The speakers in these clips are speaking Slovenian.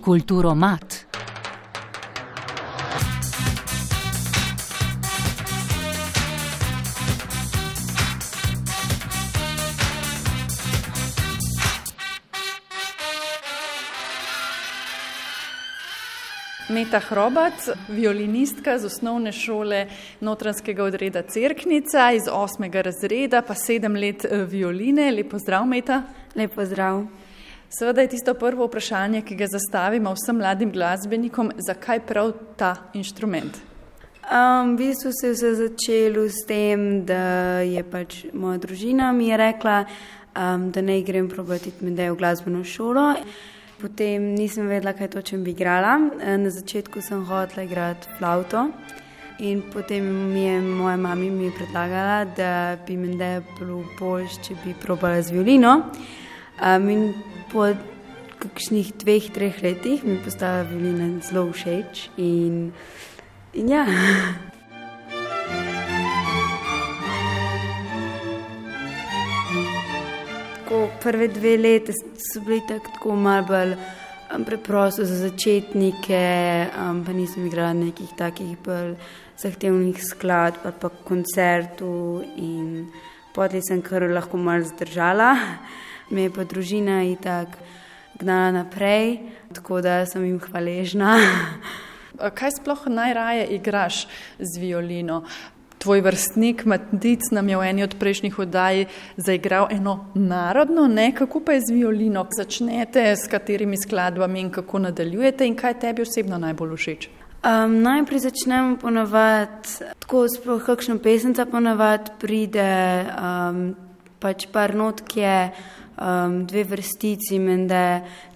Kulturo mat. Meta Hrobac, violinistka z osnovne šole notranskega odreda Cerknica iz osmega razreda, pa sedem let eh, violine. Lepo zdrav, Meta. Lepo zdrav. Seveda je tisto prvo vprašanje, ki ga zastavimo vsem mladim glasbenikom, zakaj prav ta inštrument? Um, v bistvu se je vse začelo s tem, da je pač moja družina mi je rekla, um, da ne grem probati med dejo glasbeno šolo. Potem nisem vedela, kaj točno bi igrala. Eh, na začetku sem hotela igrati flauto. In potem mi je moja mama mi predlagala, da bi mi bilo bolje, če bi probala z violino. Um, in po kakšnih dveh, treh letih mi je postala violina zelo všeč. In, in ja. tako prve dve leti so bili tak, tako malo bolj um, preprosto za začetnike, um, pa nisem igrala nekih takih bolj zahtevnih skladb ali pa koncertov in potem sem kar lahko malo zdržala. Me je pa družina in tako gnala naprej, tako da sem jim hvaležna. Kaj sploh najraje igraš z violino? tvoj vrstnik Matic nam je v eni od prejšnjih oddaj zaigral eno narodno, ne? kako pa je z violino, začnete s katerimi skladbami in kako nadaljujete in kaj tebi osebno najbolj všeč? Um, najprej začnemo ponovadi, tako sploh kakšno pesemca ponovadi pride, um, pač par notke, um, dve vrstici, mende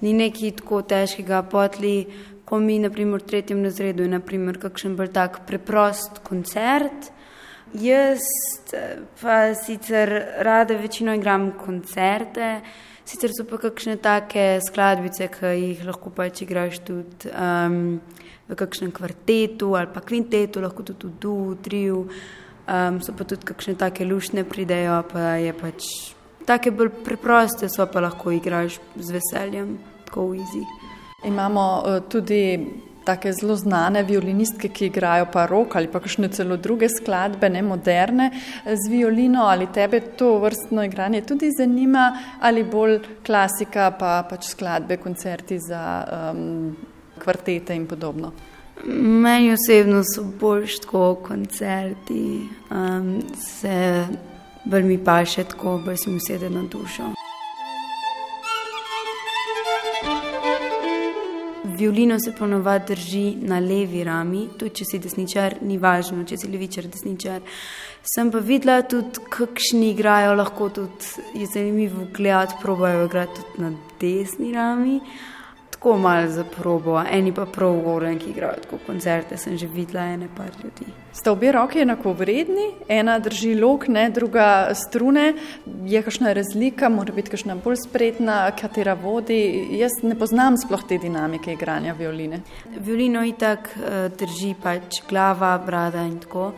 ni neki tako težkega potli, ko mi naprimer v tretjem razredu je naprimer kakšen bolj tak preprost koncert, Jaz pa sicer rada večino igram koncerte, sicer so pa kakšne take skladbice, ki jih lahko pač igraš tudi um, v kakšnem kvartetu ali pa kvintetu, lahko tudi v du, triju, um, so pa tudi kakšne take lušne pridejo, pa je pač take bolj preproste, so pa lahko igraš z veseljem, tako v izi. Imamo uh, tudi take zelo znane violinistke, ki igrajo pa rok ali pa kakšne celo druge skladbe, ne moderne z violino, ali tebe to vrstno igranje tudi zanima, ali bolj klasika, pa pač skladbe, koncerti za um, kvartete in podobno. Meni osebno so bolj tako koncerti, um, se bolj mi pa še tako, bolj si mi sedi na dušo. Violino se ponovadi drži na levi rami, tudi če si desničar, ni važno, če si levičar, desničar. Sem pa videla tudi, kakšni igrajo, lahko tudi je zanimivo gledati, probojajo igrati tudi na desni rami tako malo za probo, eni pa prav govorni, ki igrajo tako koncerte. Sem že videla ene par ljudi. Sta obe roki enako vredni, ena drži lok, ne, druga strune. Je kakšna razlika, mora biti kakšna bolj spretna, katera vodi. Jaz ne poznam sploh te dinamike igranja violine. Violino itak uh, drži pač glava, brada in tako.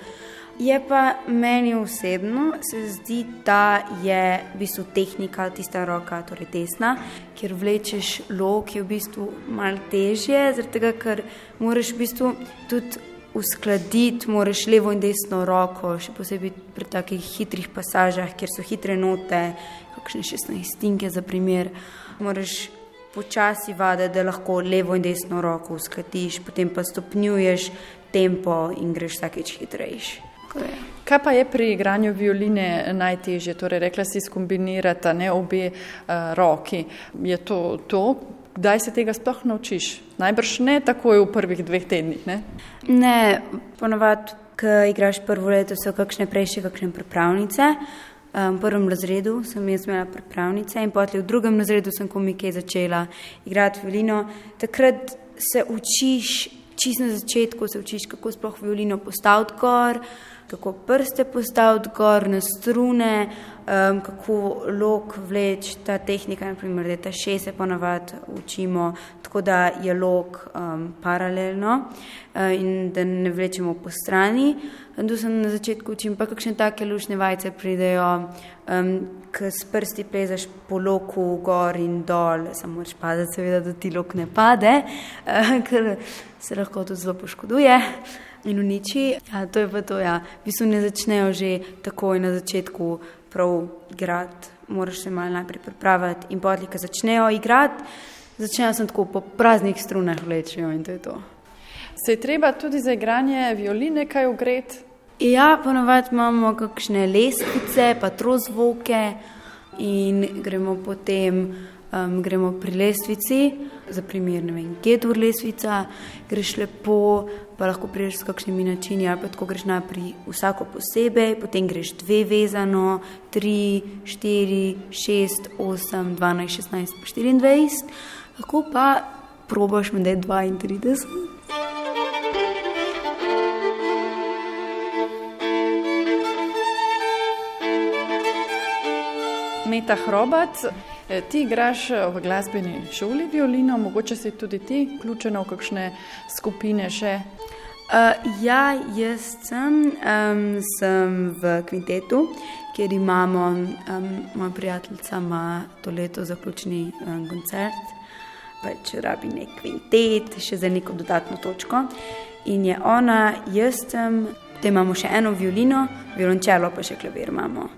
Je pa meni osebno se zdi, da je v bistvu tehnika tista roka, torej desna, ker vlečeš lok, je v bistvu malo težje, zaradi tega, ker moraš v bistvu tudi uskladiti, moraš levo in desno roko, še posebej pri takih hitrih pasažah, kjer so hitre note, kakšne 16 stinke za primer. Moraš počasi vaditi, da lahko levo in desno roko uskladiš, potem pa stopnjuješ tempo in greš vsakeč hitrejši. Kaj pa je pri igranju violine najtežje? Torej, rekla si, skombinirata ne obe uh, roki. Je to to? Kdaj se tega sploh naučiš? Najbrž ne takoj v prvih dveh tednih. Ne, ne ponovadi, ko igraš prvo leto, so kakšne prejše, kakšne pripravnice. V prvem razredu sem jaz imela pripravnice in potem v drugem razredu sem komike začela igrati violino. Takrat se učiš, čisto na začetku se učiš, kako sploh violino postaviti gor kako prste postaviti gor na strune, um, kako lok vleč, ta tehnika, naprimer, da ta še se ponavadi učimo, tako da je lok um, paralelno uh, in da ne vlečemo po strani. Tu sem na začetku učim, pa kakšne take lušne vajce pridejo, um, ki s prsti plezaš po loku gor in dol, samo moraš padati, seveda, da ti lok ne pade, uh, ker se lahko to zelo poškoduje. In uniči, ja, to je pa to. Ja. V bistvu ne začnejo že takoj na začetku prav igrati, moraš se malo najprej pripraviti in potem, ko začnejo igrati, začnejo se tako po praznih strunah vlečijo in to je to. Se je treba tudi za igranje violine kaj ugreti? Ja, ponovadi imamo kakšne lestvice, pa trozvoke in gremo potem um, gremo pri lestvici, za primer, ne vem, G-dur lestvica, greš lepo, pa lahko priješ s kakšnimi načini, ali pa tako greš naprej vsako posebej, potem greš dve vezano, tri, štiri, šest, osem, dvanajst, šestnajst, štiriindvajset, lahko pa probaš med 32. Meta Hrobac, eh, ti igraš v glasbeni šoli violino, mogoče si tudi ti vključena v kakšne skupine še? Uh, ja, jaz sem, um, sem v kvintetu, kjer imamo, um, moja prijateljica ima to leto zaključni um, koncert, pač rabi nek kvintet, še za neko dodatno točko. In je ona, jaz sem, te imamo še eno violino, violončelo pa še klavir imamo.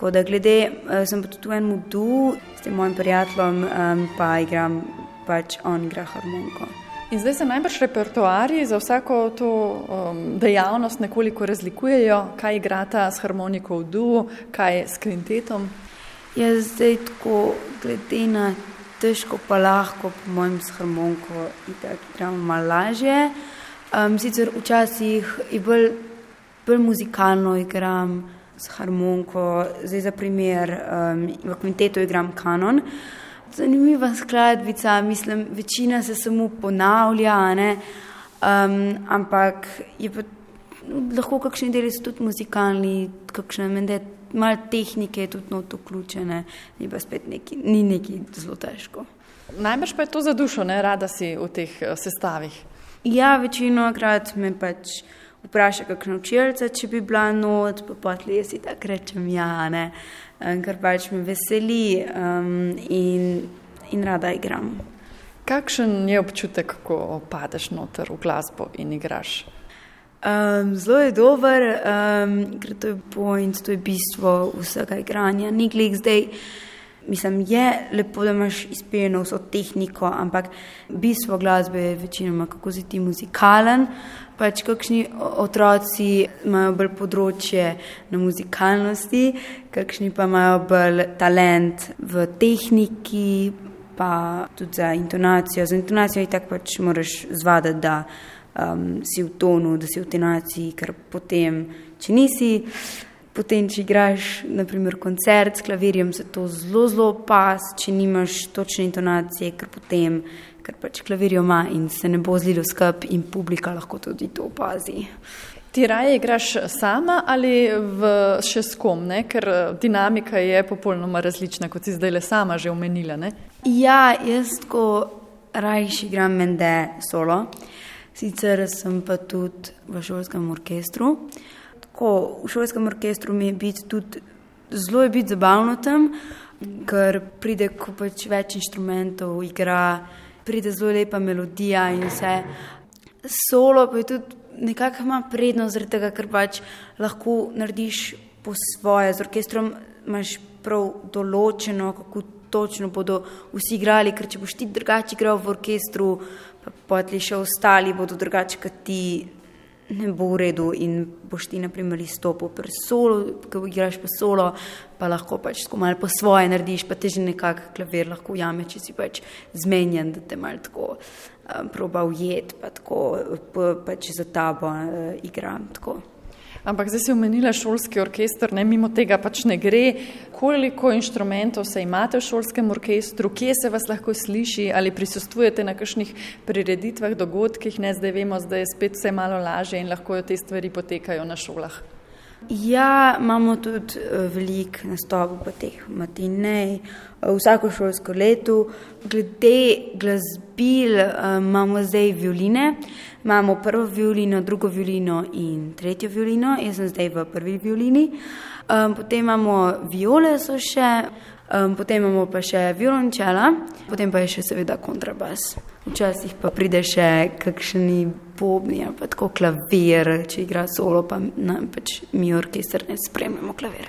Tako da, glede, uh, sem pa tudi v enem du, s tem mojim prijateljem, um, pa igram, pač on igra harmoniko. In zdaj se najbrž repertoarji za vsako to um, dejavnost nekoliko razlikujejo, kaj igrata s harmoniko v du, kaj s kvintetom. Jaz zdaj tako, glede na težko, pa lahko, po mojem, s harmoniko igram malo lažje. Um, sicer včasih je bolj, bolj muzikalno igram s harmoniko, zdaj za primer, um, v kvintetu igram kanon. Zanimiva skladbica, mislim, večina se samo ponavlja, um, ampak je pa lahko kakšni deli so tudi muzikalni, kakšne mende, malo tehnike je tudi not vključene, ni pa spet neki, ni neki zelo težko. Najbrž pa je to za dušo, ne rada si v teh uh, sestavih. Ja, večino krat me pač vpraša kakšno učilce, če bi bila not, pa potli jaz si tako rečem ja, ne, ker pač me veseli um, in, in rada igram. Kakšen je občutek, ko padeš noter v glasbo in igraš? Um, zelo je dober, um, ker to je point, to je bistvo vsega igranja. Ni glik zdaj, mislim, je lepo, da imaš izpeljeno vso tehniko, ampak bistvo glasbe je večinoma, kako si ti muzikalen, pač kakšni otroci imajo bolj področje na muzikalnosti, kakšni pa imajo bolj talent v tehniki, pa tudi za intonacijo. Za intonacijo je tako pač moraš zvadati, da um, si v tonu, da si v tonaciji, ker potem, če nisi. Potem, če igraš, naprimer, koncert s klavirjem, se to zelo, zelo pas, če nimaš točne intonacije, ker potem ker pač klavirijo ima in se ne bo zlilo skup in publika lahko tudi to opazi. Ti raje igraš sama ali v še s kom, ne? ker eh, dinamika je popolnoma različna, kot si zdaj le sama že omenila. Ne? Ja, jaz tako rajši igram mende solo, sicer sem pa tudi v šolskem orkestru. Tako, v šolskem orkestru mi je biti tudi zelo biti zabavno tam, ker pride, ko pač več inštrumentov igra pride zelo lepa melodija in vse. Solo pa je tudi nekako ima prednost, zaradi tega, ker pač lahko narediš po svoje. Z orkestrom imaš prav določeno, kako točno bodo vsi igrali, ker če boš ti drugače igral v orkestru, pa potli še ostali bodo drugače kot ti. Ne bo v redu, in boš ti, na primer, izstopil pri solo, ko igraš pa solo, pa lahko pač tako malo po svoje narediš, pa te že nekako klavir lahko ujame, če si pač zmenjen, da te malo tako um, proba ujet, pa tako pa, pač za tabo uh, igram. Tako. Ampak zdaj si omenila šolski orkester, ne mimo tega pač ne gre. Koliko inštrumentov se imate v šolskem orkestru, kje se vas lahko sliši ali prisustujete na kakšnih prireditvah, dogodkih, ne zdaj vemo, da je spet vse malo lažje in lahko te stvari potekajo na šolah. Ja, imamo tudi uh, veliko nastopov po teh matinej, uh, vsako šolsko leto. Glede glasbil uh, imamo zdaj violine. Imamo prvo violino, drugo violino in tretjo violino. Jaz sem zdaj v prvi violini. Potem imamo viole, so še. Potem imamo pa še violončela, potem pa je še seveda kontrabas. Včasih pa pride še kakšni bobni, pa tako klavir, če igra solo, pa, na, pač mi orkester ne spremljamo klavir.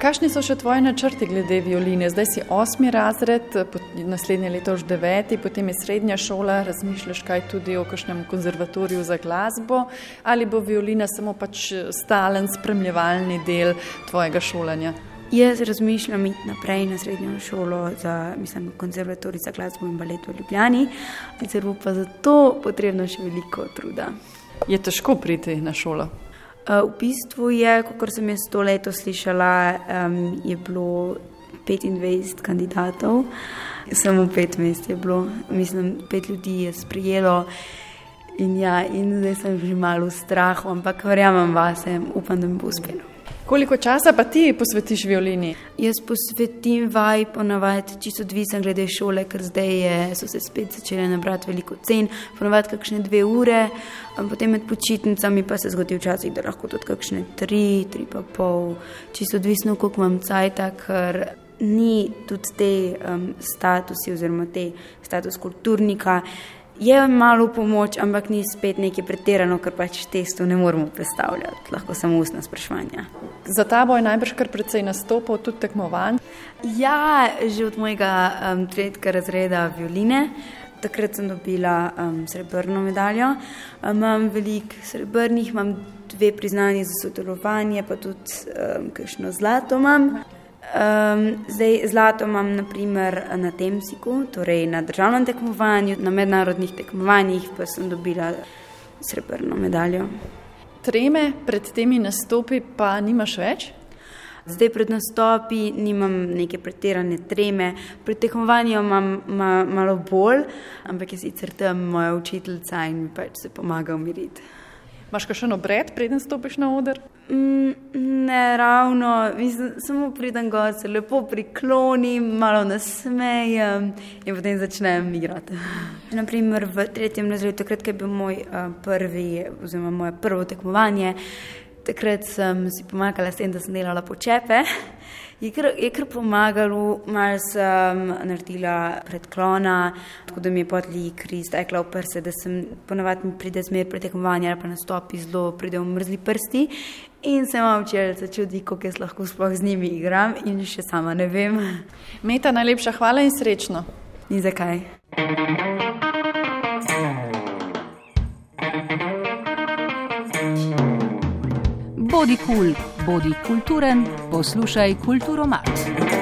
Kakšni so še tvoji načrti glede violine? Zdaj si osmi razred, naslednje leto už deveti, potem je srednja šola. Razmišljaš kaj tudi o kakšnem konzervatoriju za glasbo ali bo violina samo pač stalen spremljevalni del tvojega šolanja? Jaz razmišljam iti naprej na srednjo šolo za mislim, konzervatorij za glasbo in balet v Ljubljani, sicer bo pa za to potrebno še veliko truda. Je težko priti na šolo? Eh, v bistvu je, kot sem jaz to leto slišala, um, je bilo 25 kandidatov, samo pet mest je bilo, mislim, pet ljudi je sprijelo. In, ja, in zdaj sem že malo v strahu, ampak verjamem vase, upam, da mi bo uspelo. Koliko časa pa ti posvetiš violini? Jaz posvetim vaj ponavadi, čisto odvisen glede šole, ker zdaj je, so se spet začele nabrati veliko cen, ponavadi kakšne dve ure, potem med počitnicami pa se zgodi včasih, da lahko tudi kakšne tri, tri pa pol, čisto odvisno, koliko imam cajta, ker ni tudi te um, statusi oziroma te status kulturnika je malo pomoč, ampak ni spet nekaj pretirano, ker pač testu ne moremo predstavljati, lahko samo ustna spraševanja. Za ta boj najbrž kar precej nastopov, tudi tekmovanj? Ja, že od mojega um, tretjega razreda violine. Takrat sem dobila um, srebrno medaljo. Um, imam veliko srebrnih, imam dve priznanje za sodelovanje, pa tudi um, kakšno zlato imam. Um, zdaj, zlato imam naprimer na Temsiku, torej na državnem tekmovanju, na mednarodnih tekmovanjih pa sem dobila srebrno medaljo. Treme pred temi nastopi pa nimaš več? Zdaj pred nastopi nimam neke pretirane treme, pred tekmovanjem imam ma, malo bolj, ampak je sicer tam moja učiteljica in mi pač se pomaga umiriti. Imaš še eno obred, preden stopiš na oder? Mm, ne, ravno, mislim, samo pridem gor, se lepo priklonim, malo nasmejem in potem začnem igrati. Naprimer, v tretjem razredu, takrat, ko je bil moj uh, prvi, oziroma moje prvo tekmovanje, takrat sem si pomagala s tem, da sem delala počepe je kar, je kar pomagalo, malo sem naredila predklona, tako da mi je potli kri stekla v prse, da sem ponovadi mi pride zmer pretekovanja ali pa nastopi zelo, pride v mrzli prsti. In se imam učiteljica čudi, kako jaz lahko sploh z njimi igram in še sama ne vem. Meta, najlepša hvala in srečno. In zakaj? Bodi kul, cool, bodi kulturen, poslušaj kulturo mat.